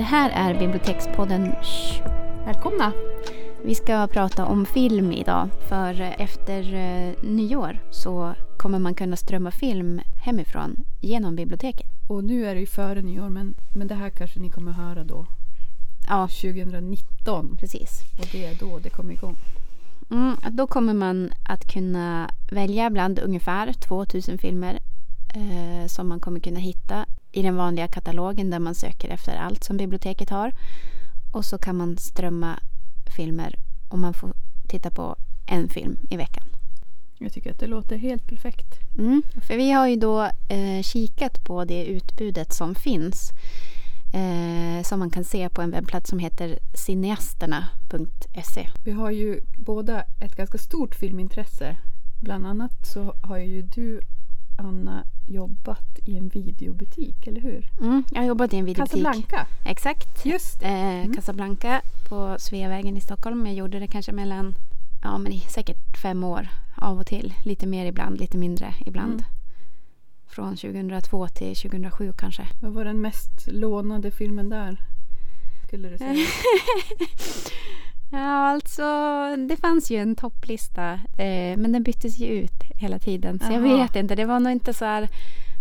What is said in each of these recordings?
Det här är Bibliotekspodden. Shh. Välkomna! Vi ska prata om film idag. För efter eh, nyår så kommer man kunna strömma film hemifrån genom biblioteket. Och nu är det ju före nyår men, men det här kanske ni kommer höra då Ja, 2019. precis. Och det är då det kommer igång. Mm, då kommer man att kunna välja bland ungefär 2000 filmer eh, som man kommer kunna hitta i den vanliga katalogen där man söker efter allt som biblioteket har. Och så kan man strömma filmer och man får titta på en film i veckan. Jag tycker att det låter helt perfekt. Mm, för vi har ju då eh, kikat på det utbudet som finns. Eh, som man kan se på en webbplats som heter cineasterna.se. Vi har ju båda ett ganska stort filmintresse. Bland annat så har ju du, Anna, jobbat i en videobutik, eller hur? Mm, jag har jobbat i en videobutik. Casablanca. Exakt. Just. Eh, Casablanca på Sveavägen i Stockholm. Jag gjorde det kanske mellan, ja men i säkert fem år av och till. Lite mer ibland, lite mindre ibland. Mm. Från 2002 till 2007 kanske. Vad var den mest lånade filmen där? Skulle du säga? Ja, alltså det fanns ju en topplista eh, men den byttes ju ut hela tiden. Så jag Jaha. vet inte, det var nog inte så här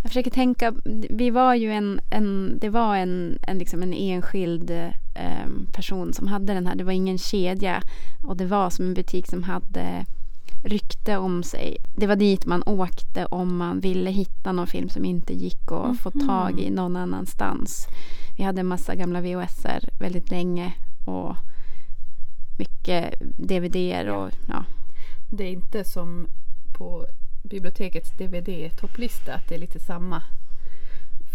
jag försöker tänka, vi var ju en, en det var en, en, liksom en enskild eh, person som hade den här. Det var ingen kedja och det var som en butik som hade rykte om sig. Det var dit man åkte om man ville hitta någon film som inte gick att få Mhm. tag i någon annanstans. Vi hade en massa gamla VHSer väldigt länge och mycket DVDer och ja. Det är inte som på bibliotekets DVD-topplista att det är lite samma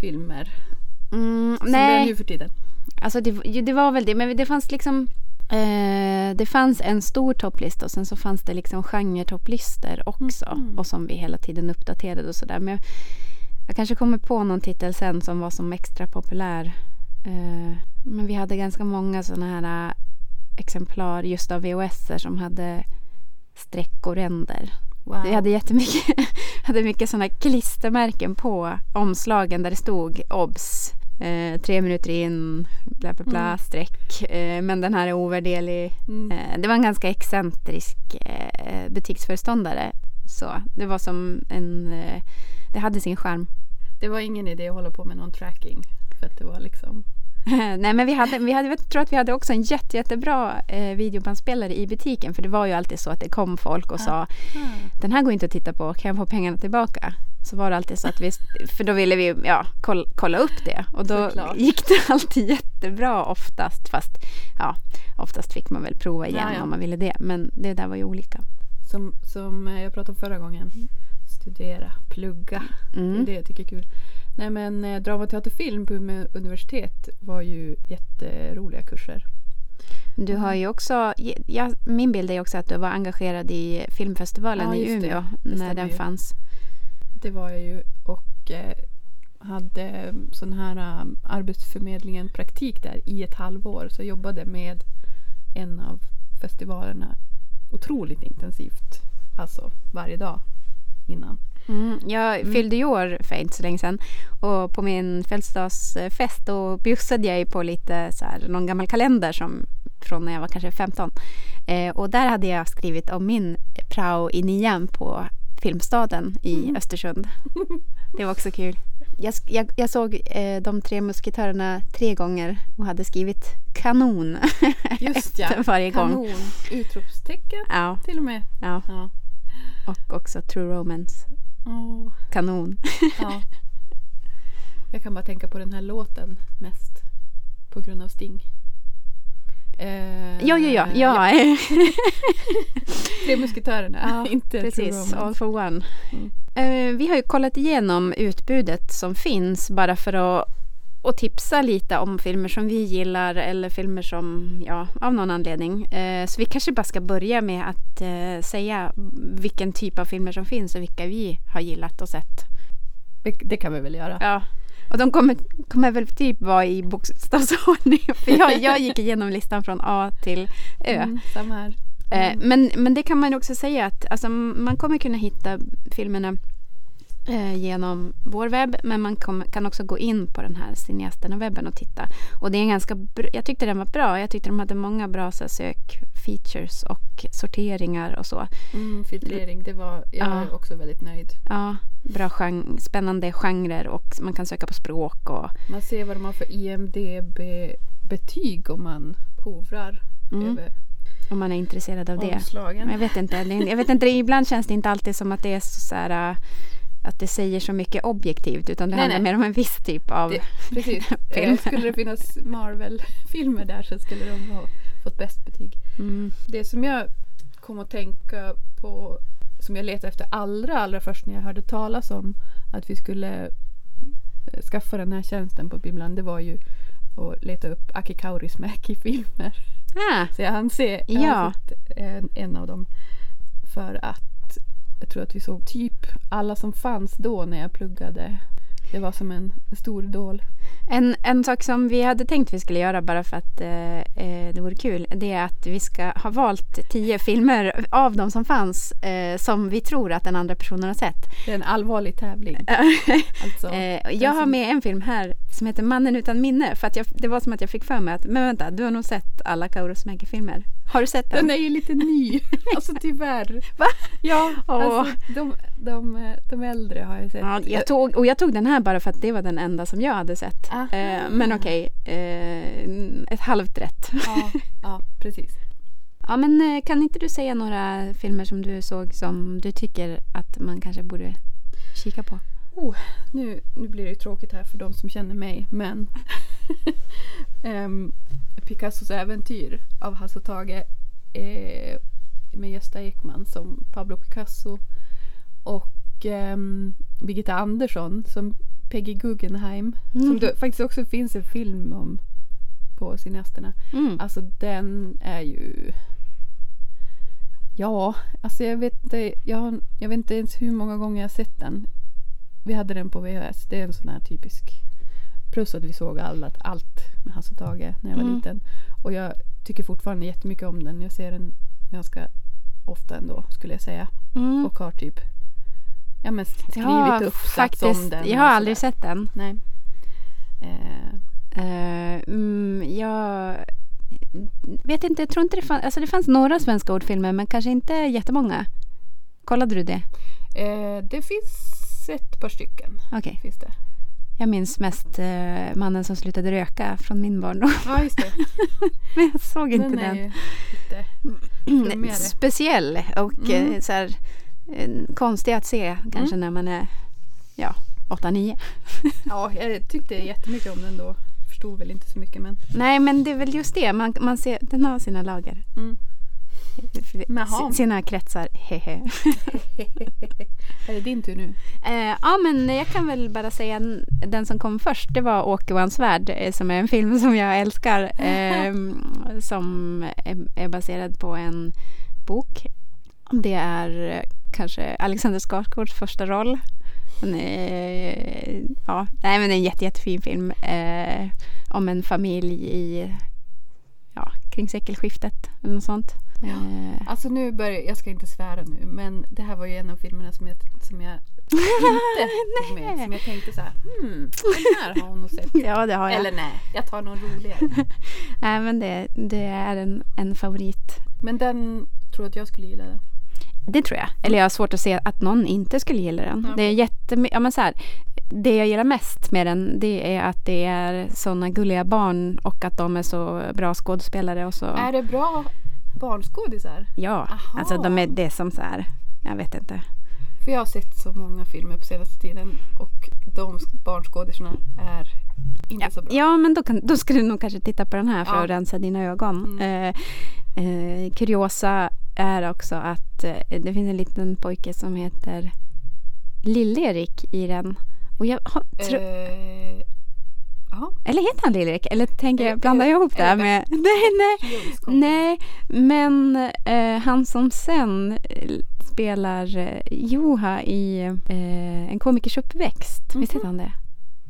filmer Mm, som det är nu för tiden. alltså det, det var väl det. Men det fanns liksom eh, det fanns en stor topplista och sen så fanns det liksom genre-topplistor också. Mhm. Och som vi hela tiden uppdaterade och sådär. Men jag, jag kanske kommer på någon titel sen som var som extra populär. Eh, men vi hade ganska många sådana här exemplar just av VHS som hade streck och ränder. Wow. Vi hade jättemycket hade mycket sådana klistermärken på omslagen där det stod obs. Eh, tre minuter in, bla bla bla, Mm. streck. Eh, men den här är ovärderlig. Mm. Eh, det var en ganska excentrisk eh, butiksföreståndare. Så det var som en... Eh, det hade sin charm. Det var ingen idé att hålla på med någon tracking. För att det var liksom... Nej men vi hade, vi hade, jag tror att vi hade också en jätte, jättebra eh, videobandspelare i butiken. För det var ju alltid så att det kom folk och sa den här går inte att titta på, kan jag få pengarna tillbaka? Så var det alltid så att vi, för då ville vi ja, kolla, kolla upp det och då Såklart. gick det alltid jättebra oftast. Fast ja, oftast fick man väl prova igen Ja, ja. om man ville det. Men det där var ju olika. Som, som eh, jag pratade om förra gången. Studera, plugga. Det är Mm. det jag tycker är kul. Nej men eh, drama, teater, film på Umeå universitet var ju jätteroliga kurser. Du har ju också, ja, min bild är också att du var engagerad i filmfestivalen Ja, i just det. Umeå Det när den ju. fanns. Det var jag ju och eh, hade sån här eh, arbetsförmedlingen praktik där i ett halvår. Så jag jobbade med en av festivalerna otroligt intensivt. Alltså varje dag innan. Mm, jag Mm. fyllde ju år för inte så länge sedan och på min födelsedagsfest då bjussade jag ju på lite så här, någon gammal kalender som från när jag var kanske 15. Eh, och där hade jag skrivit om min prao i nian på Filmstaden i Mm. Östersund. Det var också kul. Jag, jag, jag såg eh, de tre musketörerna tre gånger och hade skrivit kanon Just ja, efter varje gång. kanon. Utropstecken Ja, till och med. ja, Ja. och också True Romance. Åh, Kanon. ja. Jag kan bara tänka på den här låten mest. På grund av Sting. Eh, Ja, ja, ja. ja. Tre musketörerna, Ja, inte Precis, all for one. Mm. Eh, vi har ju kollat igenom utbudet som finns bara för att och tipsa lite om filmer som vi gillar eller filmer som, ja, av någon anledning. Eh, så vi kanske bara ska börja med att eh, säga vilken typ av filmer som finns och vilka vi har gillat och sett. Det, kan vi väl göra. Ja. Och de kommer, kommer väl typ vara i bokstavsordning. För jag, jag gick igenom listan från A till Ö. Mm, samma här. Eh, Mm. men, men det kan man också säga att alltså, man kommer kunna hitta filmerna genom vår webb. Men man kom, kan också gå in på den här Cineasterna-webben och titta. Och det är en ganska jag tyckte den var bra. Jag tyckte de hade många bra så här, sökfeatures och sorteringar och så. Mm, filtrering, det var, jag Ja. är också väldigt nöjd. Ja, bra gen- spännande genrer och man kan söka på språk och Man ser vad de har för IMDB-betyg om man hovrar Mm. över om man är intresserad av det. omslagen. Men Jag vet inte. Det, jag vet inte, ibland känns det inte alltid som att det är så, så här, att det säger så mycket objektivt utan det Nej, handlar nej. mer om en viss typ av Det- Precis. Eh, film. skulle det finnas Marvel-filmer där så skulle de ha fått bäst betyg. Mm. Det som jag kom att tänka på, som jag letade efter allra, allra först när jag hörde talas om att vi skulle eh, skaffa den här tjänsten på bibblan, det var ju att leta upp Aki Kaurismäki-filmer. Ah, Så jag hann se jag Ja. en, en av dem. För att jag tror att vi såg typ alla som fanns då när jag pluggade. Det var som en stor idol. en, en sak som vi hade tänkt vi skulle göra bara för att eh, eh, det vore kul det är att vi ska ha valt tio filmer av de som fanns eh, som vi tror att den andra personen har sett. Det är en allvarlig tävling. Alltså, Eh, jag har med en film här som heter Mannen utan minne. För att jag, det var som att jag fick för mig att, men vänta, du har nog sett alla Kaurismäki-filmer. Har du sett den? Den är ju lite ny. Alltså tyvärr. Va? Ja, alltså de, de, de äldre har jag sett. Ja, jag tog, och jag tog den här bara för att det var den enda som jag hade sett. Aha. Eh, men okej, eh, ett halvt rätt. Ja, ja, precis. Ja, men eh, kan inte du säga några filmer som du såg som du tycker att man kanske borde kika på? Nu, nu blir det ju tråkigt här för de som känner mig, men Ehm, Picassos äventyr av Hasse Tage eh, med Gösta Ekman som Pablo Picasso och ehm, Birgitta Andersson som Peggy Guggenheim som det faktiskt också finns en film om på Cineasterna. Mm. Alltså den är ju Ja, alltså jag vet inte jag, jag vet inte ens hur många gånger jag sett den. Vi hade den på VHS. Det är en sån här typisk Plus att vi såg alla, allt med Hasse och Tage när jag var Mm. liten. Och jag tycker fortfarande jättemycket om den. Jag ser den ganska ofta ändå skulle jag säga. Mm. Och har typ ja, men skrivit Ja, uppsats om den. Jag har aldrig sett den. Nej. Eh, Eh, mm, jag vet inte, jag tror inte det fanns, alltså det fanns några svenska ordfilmer men kanske inte jättemånga. Kollade du det? eh, det finns ett par stycken. Okej. Finns det. Jag minns mest eh, Mannen som slutade röka från min barndom. Ja, just det. men jag såg inte Den den. är ju lite flummigare. Speciell och Mm. eh, så här, eh, konstig att se kanske när man är ja, 8-9. Ja, jag tyckte jättemycket om den då. Förstod väl inte så mycket men. Nej men det är väl just det, man, man ser, den har sina lager. Mm. Sina kretsar, hehe. är det din tur nu? Eh, ja, men jag kan väl bara säga den som kom först. Det var Åke och hans värld eh, som är en film som jag älskar. ehm, som är, baserad på en bok. Det är eh, kanske Alexander Skarsgårds första roll. Är, ja, nej, men det är en jätte, jättefin film eh, om en familj i ja, kring sekelskiftet eller något sånt. Eh, Alltså nu börjar jag ska inte svära nu men det här var ju en av filmerna som jag, som jag inte tog med. Som jag tänkte så här, hmm, den här har hon nog sett. ja, det har jag. Eller nej, jag tar någon roligare. Nej, men det, det är en, en favorit. Men den tror att jag skulle gilla den. Det tror jag. Eller jag har svårt att se att någon inte skulle gilla den. Ja. Det är jättemycket, ja men så här, Det jag gillar mest med den det är att det är sådana gulliga barn och att de är så bra skådespelare och så. Är det bra barnskådisar? Ja, Aha. alltså de är det som så här, jag vet inte. För jag har sett så många filmer på senaste tiden och de barnskådisarna är inte så bra. Ja, men då, kan, då ska du nog kanske titta på den här för Ja. att rensa dina ögon. Mm. Eh, eh, kuriosa är också att eh, det finns en liten pojke som heter Lill-Erik i den. Och jag har, tro, Eller heter han Lill-Erik? Eller tänker jag, blandar jag ihop det här med... Nej, nej. Nej, men eh, han som sen eh, spelar eh, Joha i eh, En komikers uppväxt. Visst heter han det?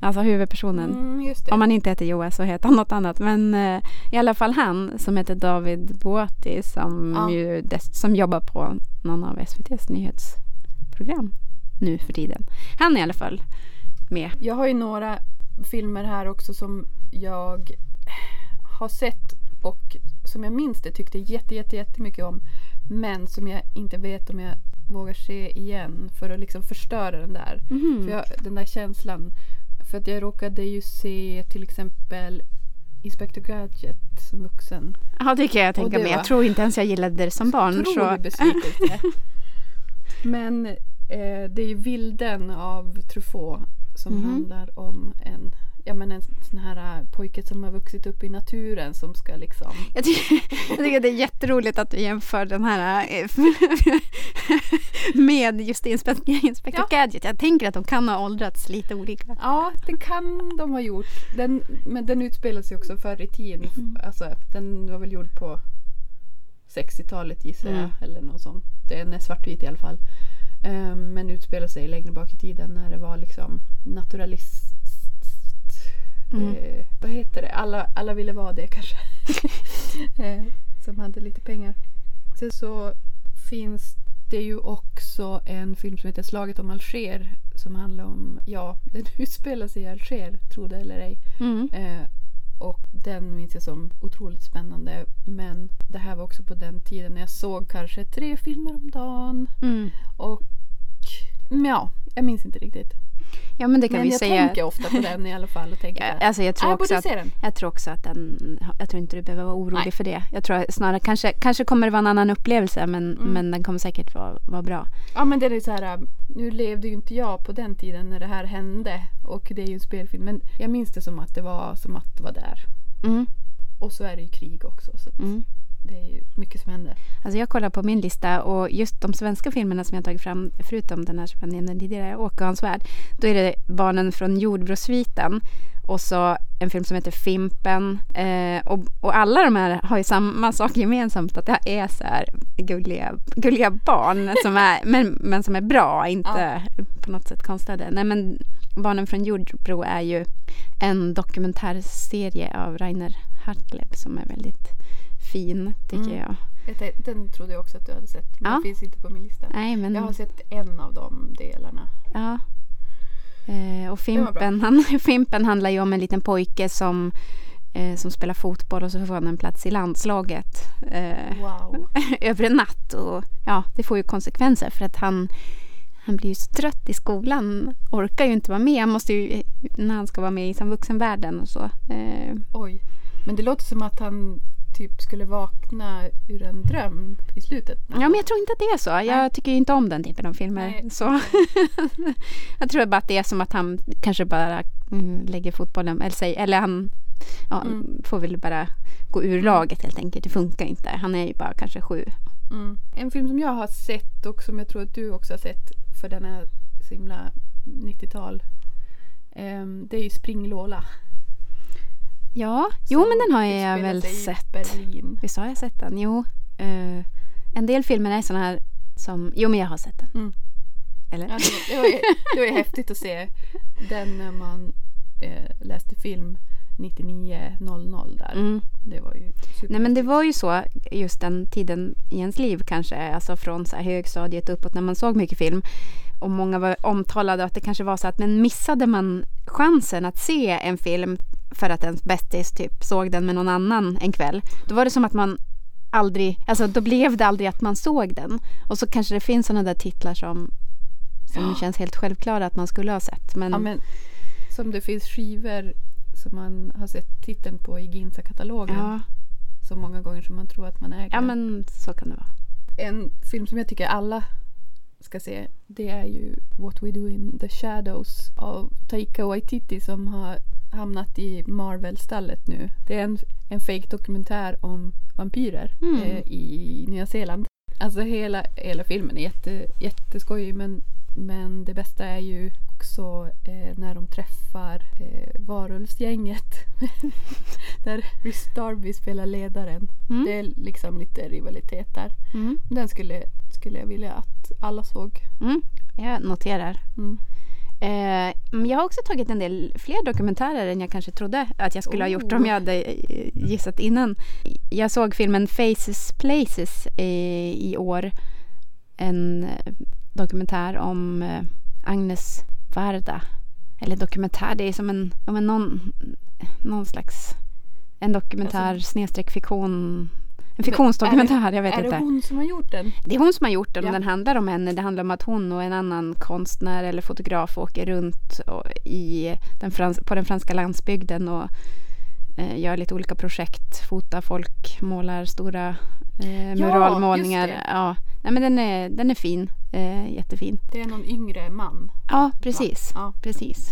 Alltså huvudpersonen. Mm. Om han inte heter Joa så heter han något annat. Men eh, i alla fall han som heter David Boati som, Ja. ju som jobbar på någon av SVTs nyhetsprogram. nu för tiden. Han är i alla fall med. Jag har ju några filmer här också som jag har sett och som jag minns det tyckte jätte, jätte, jättemycket om. Men som jag inte vet om jag vågar se igen för att liksom förstöra den där. Mhm. För jag, den där känslan. För att jag råkade ju se till exempel Inspector Gadget som vuxen. Ja, det kan jag tänka mig. Jag tror inte ens jag gillade det som barn. Otrolig besvikelse. Men eh, det är ju Vilden av Truffaut som Mhm. handlar om en, ja, men en sån här eh, pojke som har vuxit upp i naturen som ska liksom Jag, tycker, jag tycker det är jätteroligt att du jämför den här eh, med just Inspector, Inspector Ja. Gadget. Jag tänker att de kan ha åldrats lite olika. Ja, det kan de ha gjort. Den, men den utspelar sig också förr i tiden. Mm. Alltså, den var väl gjord på 60-talet gissar jag. Mm. Eller något sånt. Den är svartvit i alla fall. Ehm, men utspelar sig längre bak i tiden när det var liksom naturalist... Mm. Eh, vad heter det? Alla, alla ville vara det kanske. eh, som hade lite pengar. Sen så finns det ju också en film som heter Slaget om Alger. Som handlar om, ja, den utspelar sig i Alger, tro det eller ej. Mm. Eh, och den minns jag som otroligt spännande. Men det här var också på den tiden när jag såg kanske tre filmer om dagen. Mm. Och ja, jag minns inte riktigt. Ja men det kan Men vi jag säga. tänker ofta på den i alla fall. Och tänker Ja, alltså jag "Ah, tror, jag också att, den. jag tror också att den, jag tror inte du behöver vara orolig Nej. för det. Jag tror snarare kanske, kanske kommer det vara en annan upplevelse men, Mm. men den kommer säkert vara, vara bra. Ja men det är så här, nu levde ju inte jag på den tiden när det här hände. Och det är ju en spelfilm. Men jag minns det som att det var som att det var där. Mm. Och så är det ju krig också. Så Mm. Mycket som händer. Alltså jag kollar på min lista och just de svenska filmerna som jag tagit fram, förutom den här som jag nämnde tidigare, Åke och hans värld, då är det Barnen från jordbrosviten och så en film som heter Fimpen. Eh, och, och alla de här har ju samma sak gemensamt, att det är så här gulliga, gulliga barn som är, men, men som är bra, inte på något sätt konstlade. Nej men Barnen från Jordbro är ju en dokumentärserie av Rainer Hartleb som är väldigt fin tycker Mm. jag. Den trodde jag också att du hade sett. Men Ja. den finns inte på min lista. Nej, men... Jag har sett en av de delarna. Ja. Eh, och. Fimpen, han, Fimpen handlar ju om en liten pojke som, eh, som spelar fotboll och så får han en plats i landslaget eh, Wow. över en natt. Och ja, det får ju konsekvenser för att han, han blir ju så trött i skolan. Orkar ju inte vara med. Han måste ju, när han ska vara med i vuxenvärlden och så. Eh, Oj. Men det låter som att han typ skulle vakna ur en dröm i slutet. Ja, men jag tror inte att det är så. Jag Nej. tycker inte om den typen av filmer. Nej. Så. jag tror bara att det är som att han kanske bara mm, lägger fotbollen, eller, säg, eller han ja, Mm. får väl bara gå ur laget helt enkelt. Det funkar inte. Han är ju bara kanske sju. Mm. En film som jag har sett och som jag tror att du också har sett för den är så himla 90-tal. ehm, det är ju Springlola. Ja, jo men den har jag väl sett. Berlin. Visst har jag sett den? Jo. Eh, en del filmer är sådana här som, jo men jag har sett den. Mm. Eller? Ja, det, var ju, det var ju häftigt att se den när man eh, läste film 99.00 där. Mm. Det var ju. Nej men det var ju så just den tiden i ens liv kanske, alltså från så här högstadiet uppåt när man såg mycket film. Och många var omtalade att det kanske var så att men missade man chansen att se en film för att ens bästis typ såg den med någon annan en kväll. Då var det som att man aldrig, alltså då blev det aldrig att man såg den. Och så kanske det finns sådana där titlar som, som Ja. känns helt självklara att man skulle ha sett. Men, Ja, men som det finns skivor som man har sett titeln på i Ginsa-katalogen ja, så många gånger som man tror att man äger ja men så kan det vara. En film som jag tycker alla ska se det är ju What We Do In The Shadows av Taika Waititi som har hamnat i Marvel-stallet nu. Det är en, en fake dokumentär om vampyrer Mm. eh, i Nya Zeeland. Alltså hela, hela filmen är jätte, jätteskojig men, men det bästa är ju också eh, när de träffar eh, varulvsgänget. där Rhys Darby spelar ledaren. Mm. Det är liksom lite rivalitet där. Mm. Den skulle, skulle jag vilja att alla såg. Mm. Jag noterar. Eh, men jag har också tagit en del fler dokumentärer än jag kanske trodde att jag skulle ha gjort Oh. om jag hade eh, gissat innan. Jag såg filmen Faces Places i år. En eh, dokumentär om Agnes Varda. Eller dokumentär, det är som en, ja, men någon, någon slags en dokumentär Alltså- snedstreck fiktion. En fiktionsdokumentär, jag vet är inte. det hon som har gjort den? Det är hon som har gjort den och Ja. den handlar om henne. Det handlar om att hon och en annan konstnär eller fotograf åker runt och i den frans- på den franska landsbygden och eh, gör lite olika projekt. Fotar folk, målar stora eh, Ja, muralmålningar. just det. Ja, Nej, men den, är, den är fin. Eh, jättefin. Det är någon yngre man. Ja, precis. Ja. precis.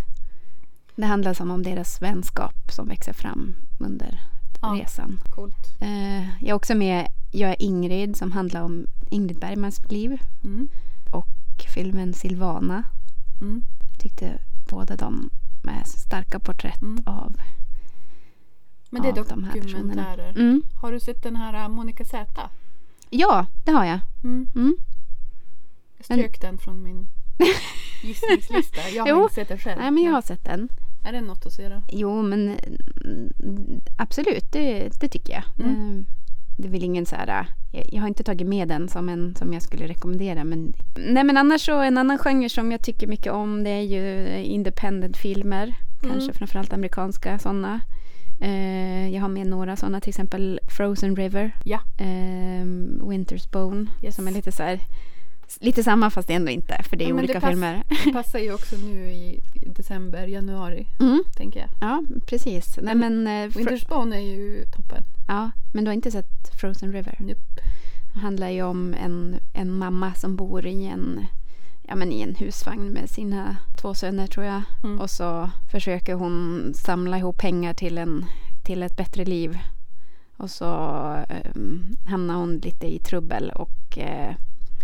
Det handlar som om deras vänskap som växer fram under Ja. resan. Coolt. Eh, jag är också med Jag är Ingrid som handlar om Ingrid Bergmans liv Mm. och filmen Silvana. Mm. Tyckte båda de är starka porträtt Mm. av Men det är av de här personerna. dokumentärer. Mm. Har du sett den här äh, Monica Z? Ja, det har jag. Mm. Mm. Jag strök den från min gissningslista. Jag har Jo. inte sett den själv. Nej, men jag har sett den. Är det något att se då? Jo, men mm, absolut, det, det tycker jag. Mm. Det väl ingen så här... äh, Jag, jag har inte tagit med den som en som jag skulle rekommendera. Men, nej, men annars så en annan genre som jag tycker mycket om det är ju independent-filmer. Mm. Kanske framförallt amerikanska sådana. Eh, jag har med några sådana, till exempel Frozen River. Ja. Eh, Winter's Bone. Yes. Som är lite så här... Lite samma fast ändå inte, för det är Ja, men olika det pass- filmer. Det passar ju också nu i december, januari, Mm, tänker jag. ja, precis. Nej, men, eh, Fro- Winter's Bone är ju toppen. Ja, men du har inte sett Frozen River? Nope. Det handlar ju om en, en mamma som bor i en, ja, men i en husvagn med sina två söner tror jag. Mm. Och så försöker hon samla ihop pengar till, en, till ett bättre liv. Och så um, hamnar hon lite i trubbel och eh,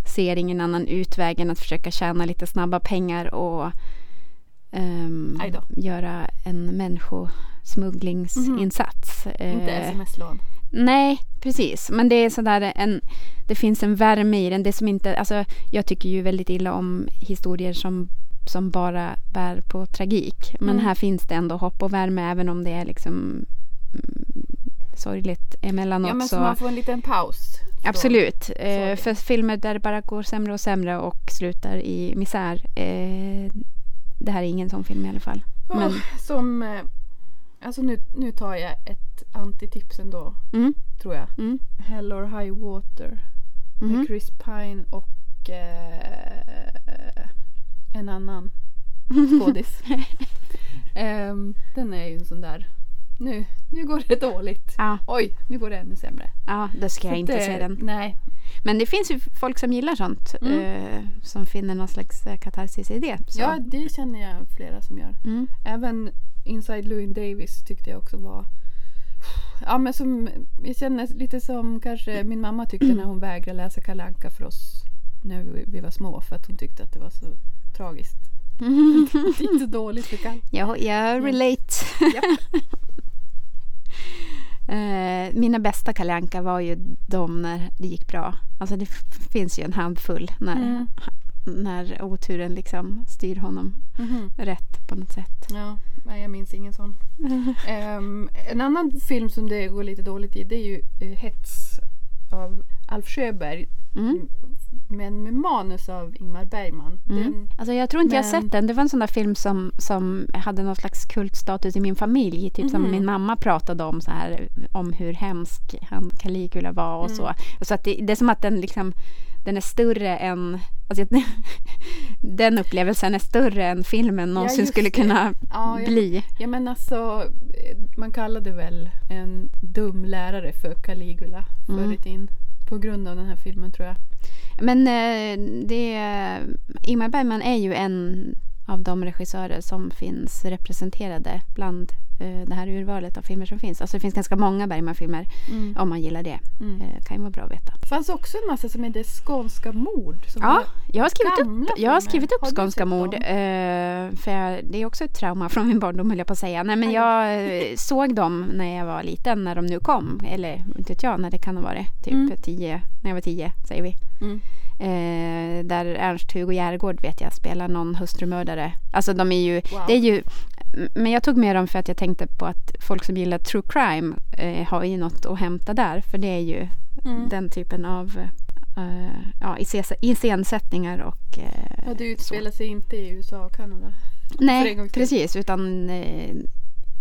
ser ingen annan utväg än att försöka tjäna lite snabba pengar och då. göra en människosmugglingsinsats. Inte Eh, sms-lån. Nej, precis. Men det är sådär en... Det finns en värme i den. Det som inte... Alltså, jag tycker ju väldigt illa om historier som, som bara bär på tragik. Men Mm. här finns det ändå hopp och värme även om det är liksom mm, sorgligt emellanåt. Ja men så så, man får en liten paus. absolut. Eh, för filmer där det bara går sämre och sämre och slutar i misär. Eh, det här är ingen sån film i alla fall. Åh, Men, Som... eh, Alltså nu, nu tar jag ett antitips ändå, mm, tror jag. mm, Hell or High Water med Chris Pine och eh, en annan skådis. Ehm, den är ju en sån där... Nu, nu går det dåligt. Ja, Oj, nu går det ännu sämre. ja, då ska jag Så inte det- se den. Nej. Men det finns ju folk som gillar sånt. Mm. Eh, som finner någon slags eh, katarsis i det. Så. Ja, det känner jag flera som gör. Mm. Även Inside Llewyn Davis tyckte jag också var... Ja, men som, jag känner lite som kanske min mamma tyckte när hon vägrade läsa Kalle Anka för oss när vi, vi var små för att hon tyckte att det var så tragiskt. Det gick så dåligt för Kalle. Ja, jag relate. Japp. Eh, mina bästa Kalle Anka var ju de när det gick bra. Alltså det finns ju en handfull när, Mm. när oturen liksom styr honom Mhm. rätt på något sätt. Ja, nej, jag minns ingen sån. Ehm, en annan film som det går lite dåligt i det är ju uh, Hets av Alf Sjöberg. Mm. Men med manus av Ingmar Bergman. Mm. Den, Alltså jag tror inte jag har Men- sett den. Det var en sån där film som, som hade någon slags kultstatus i min familj. Typ som Mhm. min mamma pratade om så här om hur hemsk han Caligula var och Mm. så. Så att det, det är som att den liksom den är större än alltså, den upplevelsen är större än filmen någonsin just skulle kunna ja, jag, bli. ja men alltså man kallade väl en dum lärare för Caligula förr Mm. i tiden. På grund av den här filmen tror jag. Men eh, det, Ingmar Bergman är ju en av de regissörer som finns representerade bland eh, det här urvalet av filmer som finns. Alltså det finns ganska många Bergman-filmer Mm. om man gillar det. Mm. Eh, kan ju vara bra att veta. Det fanns också en massa som hette Skånska mord. Ja, jag har skrivit upp, jag har skrivit upp Har Skånska mord. Eh, för jag, det är också ett trauma från min barndom höll jag på att säga. Nej, men jag eh, såg dem när jag var liten, när de nu kom. Eller inte vet jag när det kan ha varit. Typ Mm. tio, när jag var tio säger vi. Mm. Eh, där Ernst-Hugo Järegård vet jag spelar någon hustrumördare. Alltså de är ju, Wow. det är ju men jag tog med dem för att jag tänkte på att folk som gillar true crime eh, har ju något att hämta där. För det är ju Mm. den typen av, eh, ja, iscens- iscensättningar och eh, Ja, det så. utspelar sig inte i USA och Kanada. Nej, precis. Utan eh,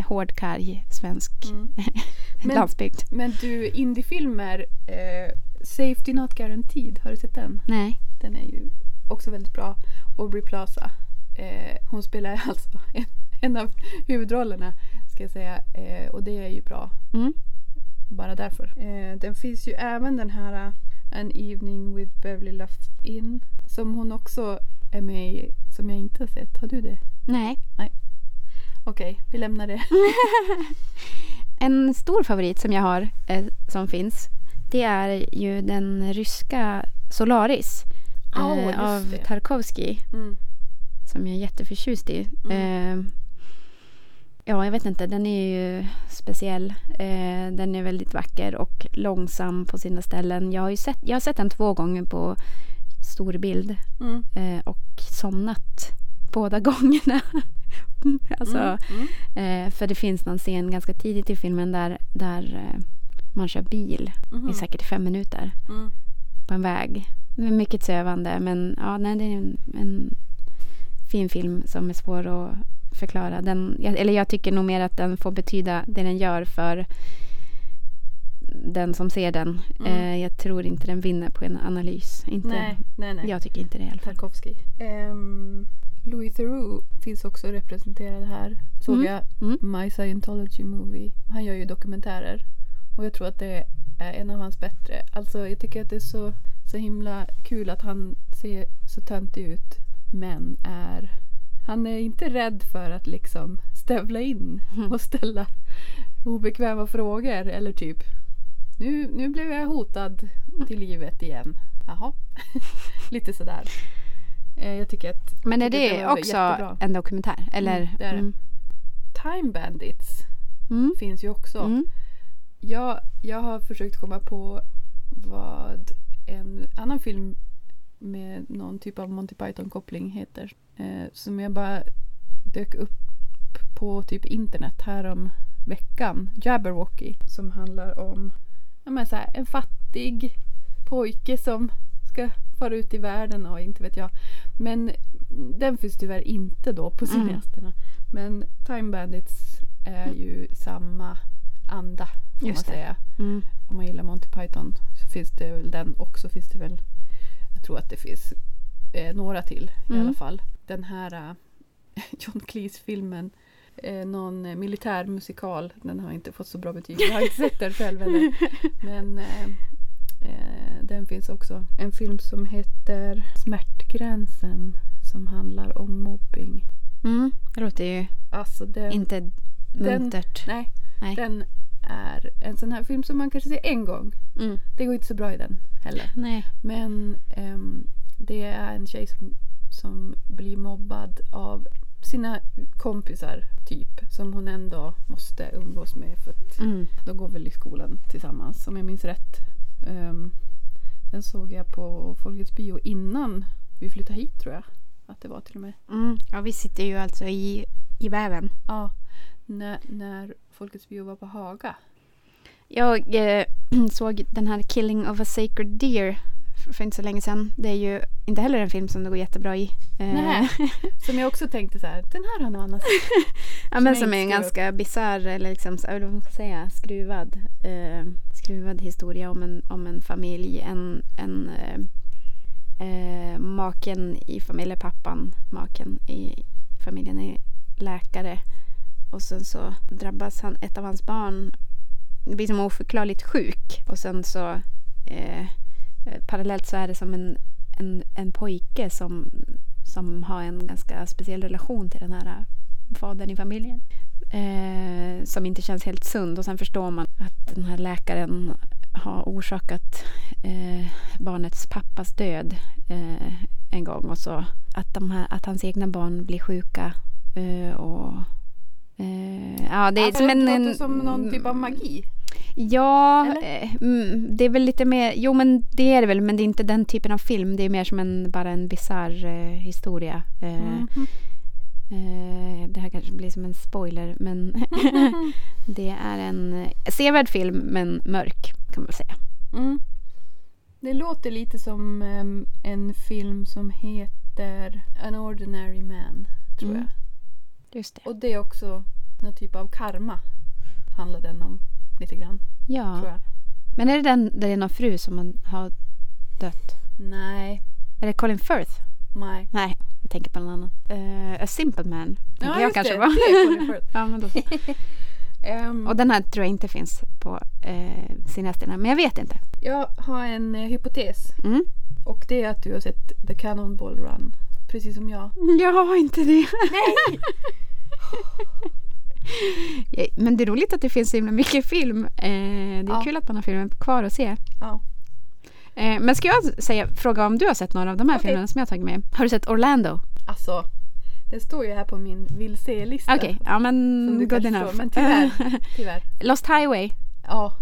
hård, karg, svensk Mm. Men- landsbygd. Men du, indiefilmer, eh, Safety Not Guaranteed, har du sett den? Nej. Den är ju också väldigt bra. Aubrey Plaza. Eh, hon spelar alltså en, en av huvudrollerna ska jag säga. Eh, och det är ju bra Mm. bara därför. Eh, den finns ju även den här uh, An Evening with Beverly Loughlin som hon också är med i som jag inte har sett. Har du det? Nej. Okej, vi lämnar det. En stor favorit som jag har eh, som finns det är ju den ryska Solaris Ja, eh, av det. Tarkovsky Mm. som jag är jätteförtjust i. Mm. Eh, ja, jag vet inte, den är ju speciell. Eh, den är väldigt vacker och långsam på sina ställen. Jag har ju sett, jag har sett den två gånger på stor bild Mm. eh, och somnat båda gångerna. alltså, Mm. Mm. Eh, för det finns någon scen ganska tidigt i filmen där, där eh, man kör bil Mhm. i säkert fem minuter Mm. på en väg. Det är mycket sövande men ja, nej, det är en, en fin film som är svår att förklara. Den, eller jag tycker nog mer att den får betyda det den gör för den som ser den. Mm. Eh, jag tror inte den vinner på en analys. Inte, Nej, nej, nej. Jag tycker inte det i alla fall. Tarkovsky. Ehm, Louis Theroux finns också representerad här. Såg Mm. jag Mm. My Scientology Movie. Han gör ju dokumentärer. Och jag tror att det är en av hans bättre. Alltså jag tycker att det är så, så himla kul att han ser så töntig ut. Men är... Han är inte rädd för att liksom stövla in Mm. och ställa obekväma frågor. Eller typ nu, nu blev jag hotad till livet igen. Jaha. Lite sådär. Eh, Jag tycker att Men är det var också jättebra. en dokumentär? Eller? Mm, det är det. Mm. Time Bandits Mm. finns ju också. Mm. Jag, jag har försökt komma på vad en annan film med någon typ av Monty Python-koppling heter. Eh, som jag bara dök upp på typ internet här om veckan. Jabberwocky. Som handlar om ja, men så här, en fattig pojke som ska fara ut i världen och inte vet jag. Men den finns tyvärr inte då på Mm. cineasterna. Men Time Bandits är ju samma anda Just man säga. Mm. Om man gillar Monty Python så finns det väl den och så finns det väl Jag tror att det finns eh, några till i Mm. alla fall. Den här eh, John Cleese-filmen eh, någon eh, militärmusikal. Den har inte fått så bra betyg. Jag har inte sett den själv heller. Men eh, eh, den finns också. En film som heter Smärtgränsen som handlar om mobbing. Mm. Det låter ju Alltså den, inte muntert. nej, Nej. den är en sån här film som man kanske ser en gång. Mm. Det går inte så bra i den heller. Nej. Men ehm, det är en tjej som, som blir mobbad av sina kompisar typ. Som hon ändå måste umgås med för att Mm. de går väl i skolan tillsammans om jag minns rätt. Ehm, den såg jag på Folkets bio innan vi flyttade hit tror jag. Att det var till och med. Mm. Ja, vi sitter ju alltså i, i väven. Ja, när, när Folkets bio var på Haga. Jag eh, såg den här Killing of a Sacred Deer för inte så länge sedan. Det är ju inte heller en film som det går jättebra i. Eh, Nej. Som jag också tänkte så här, den här har nog Anna sett. ja, men jag som är en ganska bisarr eller liksom, man ska säga, skruvad, eh, skruvad historia om en, om en familj. En, en eh, eh, maken i familjen, pappan, maken i familjen är läkare. Och sen så drabbas han, ett av hans barn blir som oförklarligt sjuk. Och sen så eh, parallellt så är det som en, en, en pojke som, som har en ganska speciell relation till den här fadern i familjen. Eh, som inte känns helt sund och sen förstår man att den här läkaren har orsakat eh, barnets pappas död eh, en gång och så att, de här, att hans egna barn blir sjuka eh, och eh, ja, det är Alltså, som en... det låter som någon typ av magi. Ja, eh, mm, det är väl lite mer, jo men det är det väl men det är inte den typen av film. Det är mer som en, bara en bisarr eh, historia. Mhm. eh, det här kanske blir som en spoiler men det är en eh, sevärd film men mörk kan man säga. Mm. Det låter lite som em, en film som heter An Ordinary Man, tror Mm. jag. Just det. Och det är också någon typ av karma. Handlar den om lite grann, tror Ja. jag. Men är det den där det är någon fru som man har dött? Nej, Är det Colin Firth? nej. Nej, jag tänker på någon annan. Uh, A Simple Man. tänker jag just kanske det. var. Det är Colin Firth. ja, men då. Ehm, Och den här tror jag inte finns på uh, cineasterna. Men jag vet inte. Jag har en eh, hypotes. Mm. Och det är att du har sett The Cannonball Run. Precis som jag. Jag har inte det. Nej! Ja, Men det är roligt att det finns så himla mycket film. Eh, det är Ja. kul att man har filmen kvar att se. Ja. Eh, men ska jag säga, fråga om du har sett några av de här Okej. filmerna som jag har tagit med? Har du sett Orlando? Alltså, det står ju här på min vill se-lista. Okej, ja Som men good enough. förstår, men tyvärr. Tyvärr. Lost Highway. Ja.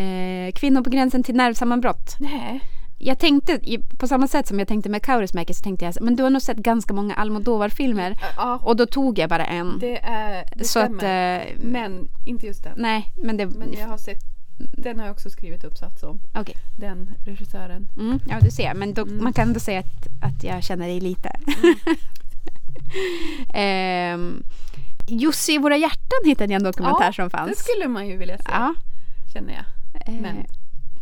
Eh, kvinnor på gränsen till nervsammanbrott. Nej. Jag tänkte, på samma sätt som jag tänkte med Kaurismäki så tänkte jag men du har nog sett ganska många Almodovar-filmer. Ja, Och då tog jag bara en. det är... Det så att, stämmer. eh, Men inte just den. nej, men det... Men jag har sett... Den har jag också skrivit uppsats om. Okej. Den regissören. Mm, ja, du ser. Men då, Mm. man kan ändå säga att, att jag känner dig lite. ehm, Jussi i våra hjärtan hittade jag en dokumentär Ja, som Det fanns. skulle man ju vilja se. Ja. Känner jag. eh, Men.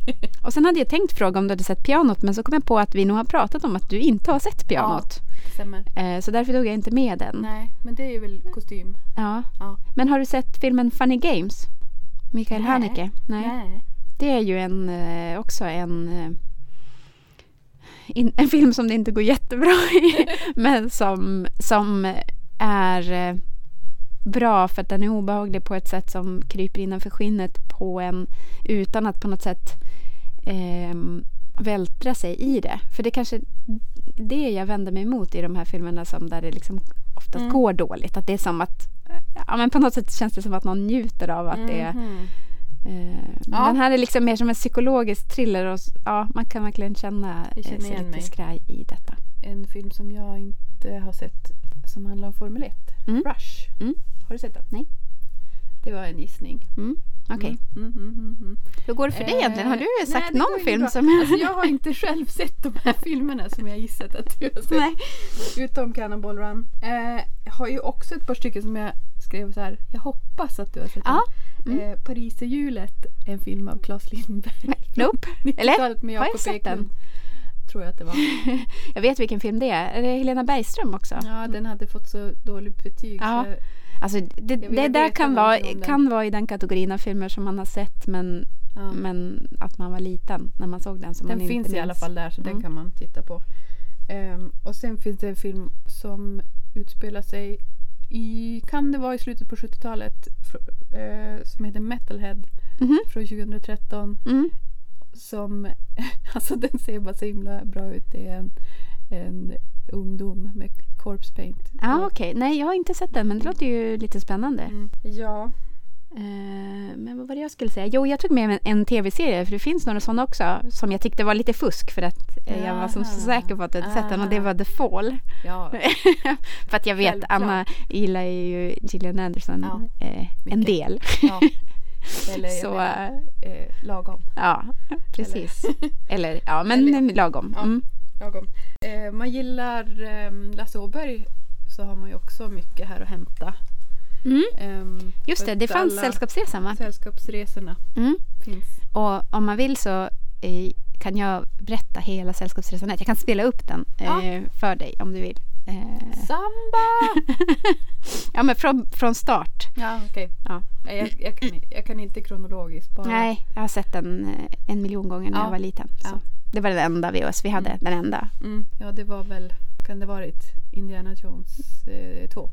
och sen hade jag tänkt fråga om du hade sett pianot men så kom jag på att vi nog har pratat om att du inte har sett pianot. Stämmer. Eh, så därför tog jag inte med den. Nej, men det är ju väl kostym. Ja. Ja. Men har du sett filmen Funny Games? Mikael Nej. Haneke? Nej. Det är ju en, eh, också en, eh, in, en film som det inte går jättebra i. men som, som är bra för att den är obehaglig på ett sätt som kryper innanför skinnet på en utan att på något sätt eh, vältra sig i det. För det är kanske det jag vänder mig emot i de här filmerna som där det liksom oftast Mm. går dåligt. Att det är som att Ja men på något sätt känns det som att någon njuter av att det är Mhm. Eh, Ja. Den här är liksom mer som en psykologisk thriller och ja, man kan verkligen känna eh, sig lite mig. skraj i detta. En film som jag inte har sett som handlar om Formel 1. Mm. Rush. Mm. Har du sett den? Nej. Det var en gissning. Mm, Okej. Mm, mm, mm, mm. Hur går det för dig Eh, egentligen? Har du nej, sagt går någon film bra. som... Alltså jag har inte själv sett de här filmerna som jag gissat att du har sett. Nej. Utom Cannonball Run. Eh, jag har ju också ett par stycken som jag skrev så här. Jag hoppas att du har sett Ja. den. Mm. Eh, Pariserhjulet, en film av Claes Lindberg. Nope. Eller? 90-talet med Har jag sett den? Tror jag att det var. Jag vet vilken film det är. Är det Helena Bergström också? Ja, den hade fått så dåligt betyg. Ja. Så Alltså, det, det där kan vara, kan vara i den kategorin av filmer som man har sett men, ja. men att man var liten när man såg den. Som Den man finns inte i alla fall där så Mm. den kan man titta på. Ehm, och sen finns det en film som utspelar sig i, kan det vara i slutet på 70-talet, fr- eh, som heter Metalhead Mhm. från 2013. Mm. Som, alltså den ser bara så himla bra ut. Det är en, en ungdom med corpse paint. Ja, okej. Nej, jag har inte sett den men det låter ju lite spännande. Mm. Ja. Eh, men vad var det jag skulle säga? Jo, jag tog med en, en tv-serie för det finns några sådana också som jag tyckte var lite fusk för att eh, jag var så Jaha. säker på att du hade sett den och det Ah. var The Fall. ja. för att jag vet, Självklart. Anna gillar ju Gillian Anderson Ja, eh, en del. ja. Eller jag Så, menar, lagom. Ja, precis. Eller, ja, men Eller- lagom. Mm. Lagom. Eh, man gillar eh, Lasse Åberg så har man ju också mycket här att hämta. Mm. Ehm, Just det, det fanns Sällskapsresan va? Sällskapsresorna Mm. finns. Och om man vill så eh, kan jag berätta hela Sällskapsresan. Jag kan spela upp den Ja. eh, för dig om du vill. Eh, Samba! ja, men från, från start. ja, okej. Ja. Jag, jag, kan, jag kan inte kronologiskt. Bara. Nej, jag har sett den eh, en miljon gånger när Ja. jag var liten. Så. Ja. Det var den enda VHS vi hade. Mm. Den enda. Mm, ja, det var väl, kan det varit Indiana Jones eh, 2?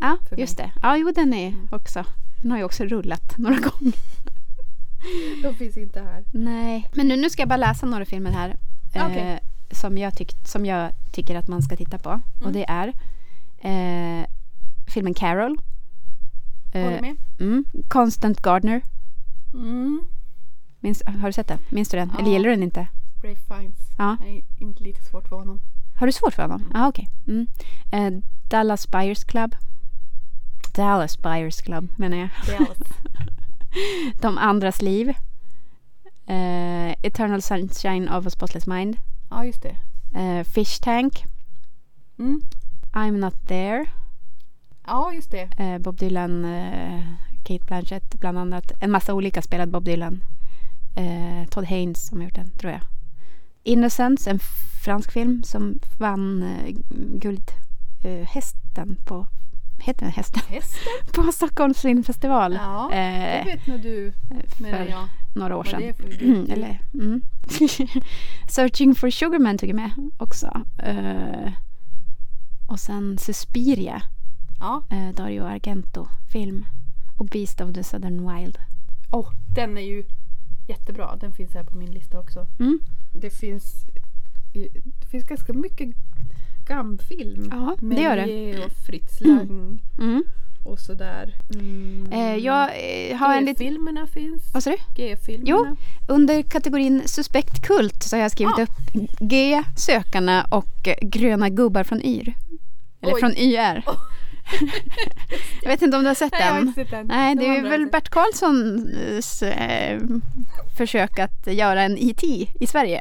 Ja, För just det. Ja, jo den är Mm. också. Den har ju också rullat några gånger. De finns inte här. Nej. Men nu, nu ska jag bara läsa några filmer här. Ja, okej. Eh, som, jag tyckt, som jag tycker att man ska titta på. Och Mm. det är eh, filmen Carol. Håller Eh, med? mm, Constant Gardner. Mm. Minns, har du sett den? Minns du den? Ja. Eller gillar du den inte? Ray Fiennes. Ja. Nej, inte lite svårt för honom. Har du svårt för honom? Mm. Ja, okej. Mm. Eh, Dallas Buyers Club. Dallas Buyers Club menar jag. Dallas. De andras liv. Eh, Eternal Sunshine of a Spotless Mind. Ja, just det. Eh, Fish Tank. Mm. I'm Not There. Ja, just det. Eh, Bob Dylan, eh, Kate Blanchett bland annat. En massa olika spelade Bob Dylan. Eh, Todd Haynes som har gjort den, tror jag. Innocence, en fransk film som vann eh, Guldhästen på... Heter den hästen? Hästen? På Stockholms filmfestival. Ja, det eh, vet nog du, menar för jag. några år sedan. det. Eller, mm. Searching for Sugarman tog jag med också. Eh, och sen Suspiria, Ja. eh, Dario Argento-film. Och Beast of the Southern Wild. Åh, den är ju jättebra. Den finns här på min lista också. Mm. Det finns, det finns ganska mycket gamfilm. Ja, det gör det. Och Fritz Lang Mm. och sådär. Mm. Eh, jag eh, har en liten... G-filmerna finns. Vad sa du? G-filmerna. Jo. Under kategorin suspekt kult så har jag skrivit Ah. upp G, Sökarna och eh, Gröna gubbar från Yr. Eller Oj. från YR. jag vet inte om du har sett Nej, jag har den? inte sett den. Nej, det Den är väl Bert Karlssons eh, försök att göra en IT i Sverige.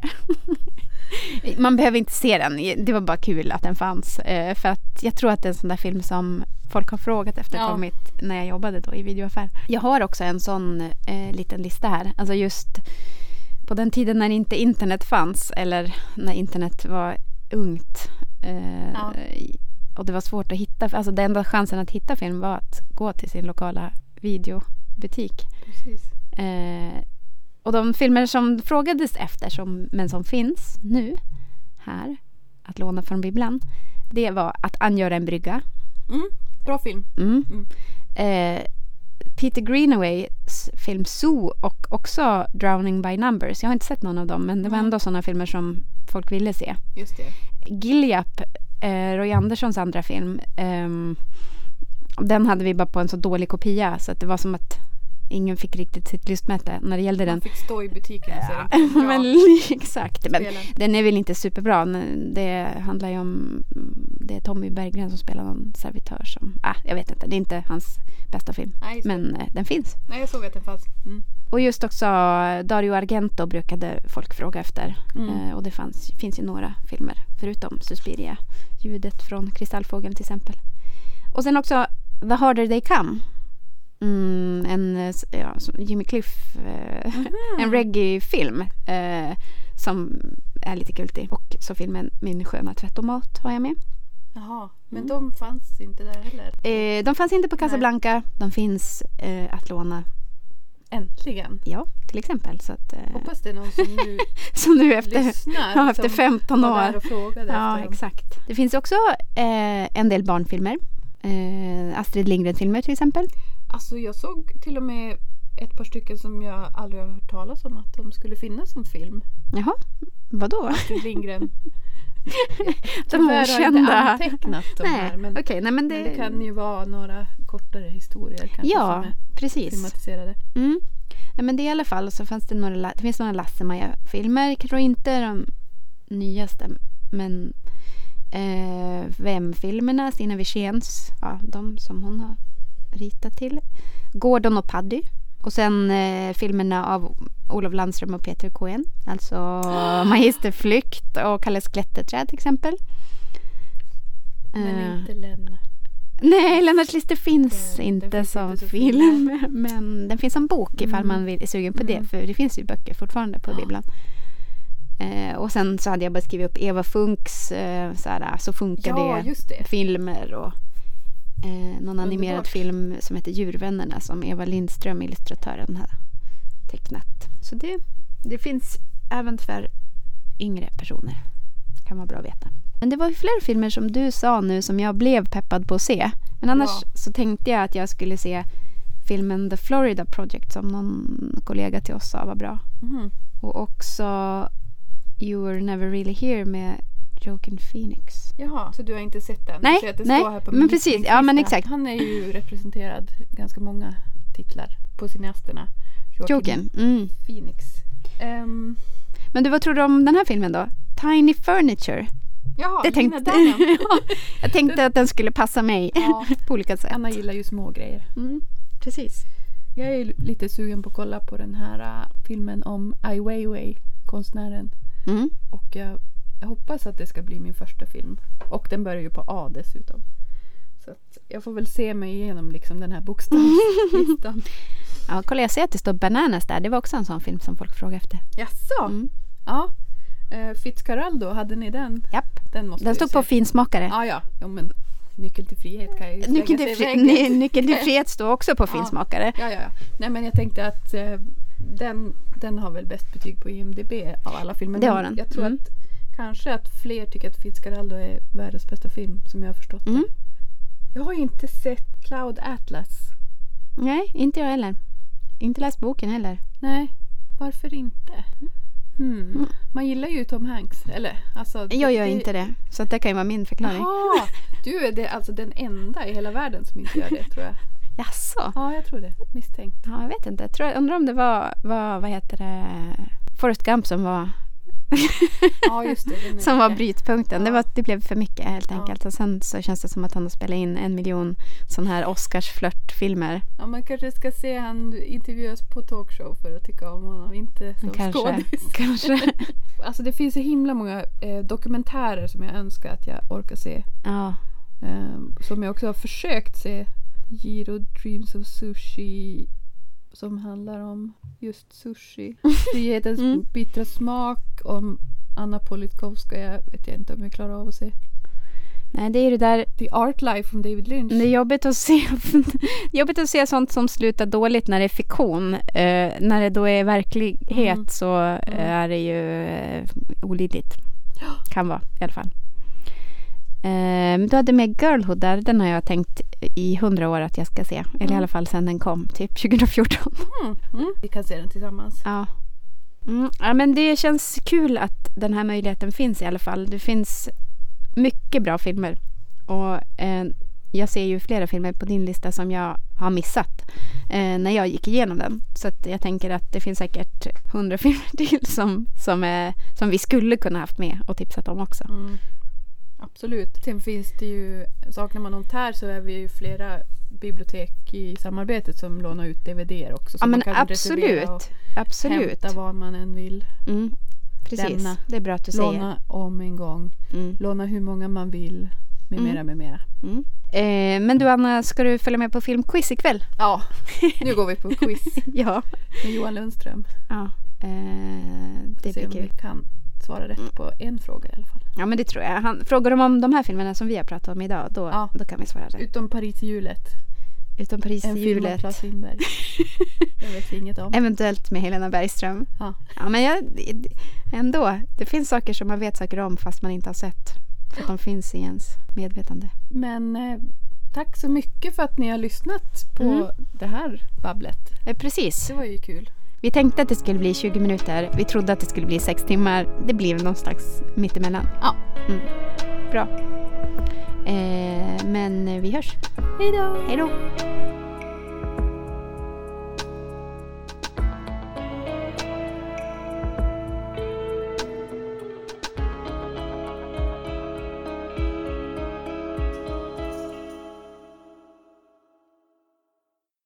Man behöver inte se den. Det var bara kul att den fanns. Eh, för att jag tror att det är en sån där film som folk har frågat efter Ja. kommit när jag jobbade då i videoaffär. Jag har också en sån eh, liten lista här. Alltså just på den tiden när inte internet fanns eller när internet var ungt. Eh, Ja. Och det var svårt att hitta. Alltså den enda chansen att hitta film var att gå till sin lokala videobutik. Precis. Eh, och de filmer som frågades efter, som, men som finns nu här, att låna från bibblan, det var Att angöra en brygga. Mm, bra film. Mm. Mm. Eh, Peter Greenaways film Zoo och också Drowning by Numbers. Jag har inte sett någon av dem, men det var ändå sådana filmer som folk ville se. Just det. Gilliap, eh, Roy Anderssons andra film, ehm, den hade vi bara på en så dålig kopia så att det var som att ingen fick riktigt sitt lystmäte när det gällde den. Man fick stå i butiken och se Ja, den. men, exakt. Men spelen. den är väl inte superbra. Det handlar ju om... Det är Tommy Berggren som spelar någon servitör som... Ah, jag vet inte. Det är inte hans bästa film. Nej. Men eh, den finns. Nej, jag såg att den fanns. Mm. Och just också Dario Argento brukade folk fråga efter. Mm. Eh, och det fanns, finns ju några filmer förutom Suspiria. Ljudet från Kristallfågeln till exempel. Och sen också The Harder They Come. Mm, en ja, Jimmy Cliff, eh, en reggae-film eh, som är lite kultig. Och så filmen Min sköna tvättomat har jag med. Jaha, men Mm. de fanns inte där heller. Eh, de fanns inte på Casablanca. De finns eh, att låna, Äntligen. ja, till exempel. Så att, eh, Hoppas det är någon som nu så nu efter, lyssnar. ja, efter som 15 var där år. och frågade Ja, efter dem. exakt. Det finns också eh, en del barnfilmer. Eh, Astrid Lindgren-filmer till exempel. Alltså jag såg till och med ett par stycken som jag aldrig har hört talas om att de skulle finnas som film. Jaha, vadå? Astrid Lindgren. De Tyvärr har jag inte okända. antecknat de här. Nej, Men, okej. nej, men det, men det kan ju vara några kortare historier kanske Ja, som är precis. filmatiserade. Mm. Nej, men det i alla fall så fanns det några, det finns några Lasse-Maja-filmer. Kanske inte de nyaste, men eh, Vem-filmerna, Stina Wirséns, ja, de som hon har ritat till. Gordon och Paddy. Och sen eh, filmerna av Olof Landström och Peter Cohen. Alltså Magisterflykt och Kalles klätterträd till exempel. Men Eh, inte Lennart. Nej, Lennarts listor finns den inte finns som inte film. Men den finns som bok ifall Mm. man vill, är sugen på det. Mm. För det finns ju böcker fortfarande på Ja. bibblan. Eh, och sen så hade jag bara skrivit upp Eva Funks eh, såhär, Så funkar Ja, det det. filmer och eh, någon animerad Underbart. film som heter Djurvännerna som Eva Lindström, illustratören, har tecknat. Så det, det finns även för yngre personer. Kan vara bra att veta. Men det var ju fler filmer som du sa nu som jag blev peppad på att se. Men annars Bra. så tänkte jag att jag skulle se filmen The Florida Project som någon kollega till oss sa var bra. Mhm. Och också You Were Never Really Here med Joaquin Phoenix. Jaha, så du har inte sett den? Nej, att det nej, står här på men precis. Ja, men exakt. Han är ju representerad ganska många titlar på cineasterna. Joaquin. Mm. Phoenix. Ehm, Men du, vad tror du om den här filmen då? Tiny Furniture. jaha, Lina tänkte. Ja, jag tänkte att den skulle passa mig Ja, på olika sätt. Anna gillar ju små grejer. Mm, precis. Jag är lite sugen på att kolla på den här äh, filmen om Ai Weiwei, konstnären. Mm. Och jag, jag hoppas att det ska bli min första film. Och den börjar ju på A dessutom. Så jag får väl se mig igenom liksom den här bokstavslistan. Ja, kolla jag ser att det står Bananas där. Det var också en sån film som folk frågade efter. Jaså? Mm. Ja. Uh, Fitzcarraldo, hade ni den? Japp. Den måste Den stod se. på finsmakare. Ja, ja. ja men, nyckel till frihet kan jag Nyckeln till, fri, ny, nyckeln till frihet står också på finsmakare. Ja, ja, ja. Nej, men jag tänkte att eh, den, den har väl bäst betyg på IMDB av alla filmer. Det har den. Jag tror Mm. att kanske att fler tycker att Fitzcarraldo är världens bästa film, som jag har förstått Mm. det. Jag har inte sett Cloud Atlas. Nej, inte jag heller. Inte läst boken heller. Nej, varför inte? Hmm. Mm. Man gillar ju Tom Hanks. Eller, alltså, det- Jag gör inte det. Så det kan ju vara min förklaring. Jaha, du är det, alltså den enda i hela världen som inte gör det tror jag. Jaså? Ja, jag tror det. Misstänkt. Ja, jag vet inte. Jag tror, undrar om det var, var, vad heter det, Forrest Gump som var, Ja, just det. som var brytpunkten. Det, Ja. var, det blev för mycket helt Ja. enkelt. Och sen så känns det som att han har spelat in en miljon sådana här Oscars flörtfilmer. Ja, man kanske ska se han intervjuas på talkshow för att tycka om honom, inte som Kanske. skådis. Kanske. Alltså det finns så himla många eh, dokumentärer som jag önskar att jag orkar se. Ja. Eh, som jag också har försökt se. Giro Dreams of Sushi. Som handlar om just sushi. Frihetens Mm. bittra smak. Om Anna Politkovskaja vet jag inte om jag klarar av att se. Nej, det är ju det där The Art Life från David Lynch. Det är jobbigt att se, jobbigt att se sånt som slutar dåligt när det är fiktion. Eh, när det då är verklighet Mm. så eh, är det ju eh, olidligt. Kan vara i alla fall. Eh, du hade med Girlhood där. Den har jag tänkt i hundra år att jag ska se. Eller i Mm. alla fall sedan den kom, typ 2014. Mm, mm. Vi kan se den tillsammans. Ja. Mm, ja, men det känns kul att den här möjligheten finns i alla fall. Det finns mycket bra filmer. Och eh, jag ser ju flera filmer på din lista som jag har missat eh, när jag gick igenom den. Så jag tänker att det finns säkert hundra filmer till som, som, är, som vi skulle kunna haft med och tipsat om också. Mm. Absolut. Sen finns det ju, saknar man något här så är vi ju flera bibliotek i samarbetet som lånar ut DVD också. Så Ja men reservera och absolut. Absolut. hämta vad man än vill. Mm, precis. Lämna. Det är bra att du säger. Låna om en gång. Mm. Låna hur många man vill. Med Mm. mera, med mera. Mm. Eh, men du Anna, ska du följa med på filmquiz ikväll? Ja, nu går vi på quiz ja. med Johan Lundström. ja. Eh, det Se blir om vi kul. kan svara rätt på en fråga i alla fall. Ja men det tror jag. Han, frågar de om de här filmerna som vi har pratat om idag, då, Ja. då kan vi svara rätt. Utom Paris i hjulet. Utom Paris En i film av hjulet. Claes Lindberg. Det vet inget om. Eventuellt med Helena Bergström. Ja. Ja men jag, ändå. Det finns saker som man vet saker om fast man inte har sett. För att de finns i ens medvetande. Men eh, tack så mycket för att ni har lyssnat på Mm. det här babblet. Eh, precis. Det var ju kul. Vi tänkte att det skulle bli 20 minuter. Vi trodde att det skulle bli 6 timmar. Det blir någon slags mittemellan. Ja. Mm. Bra. Eh, men vi hörs. Hej då! Hej då!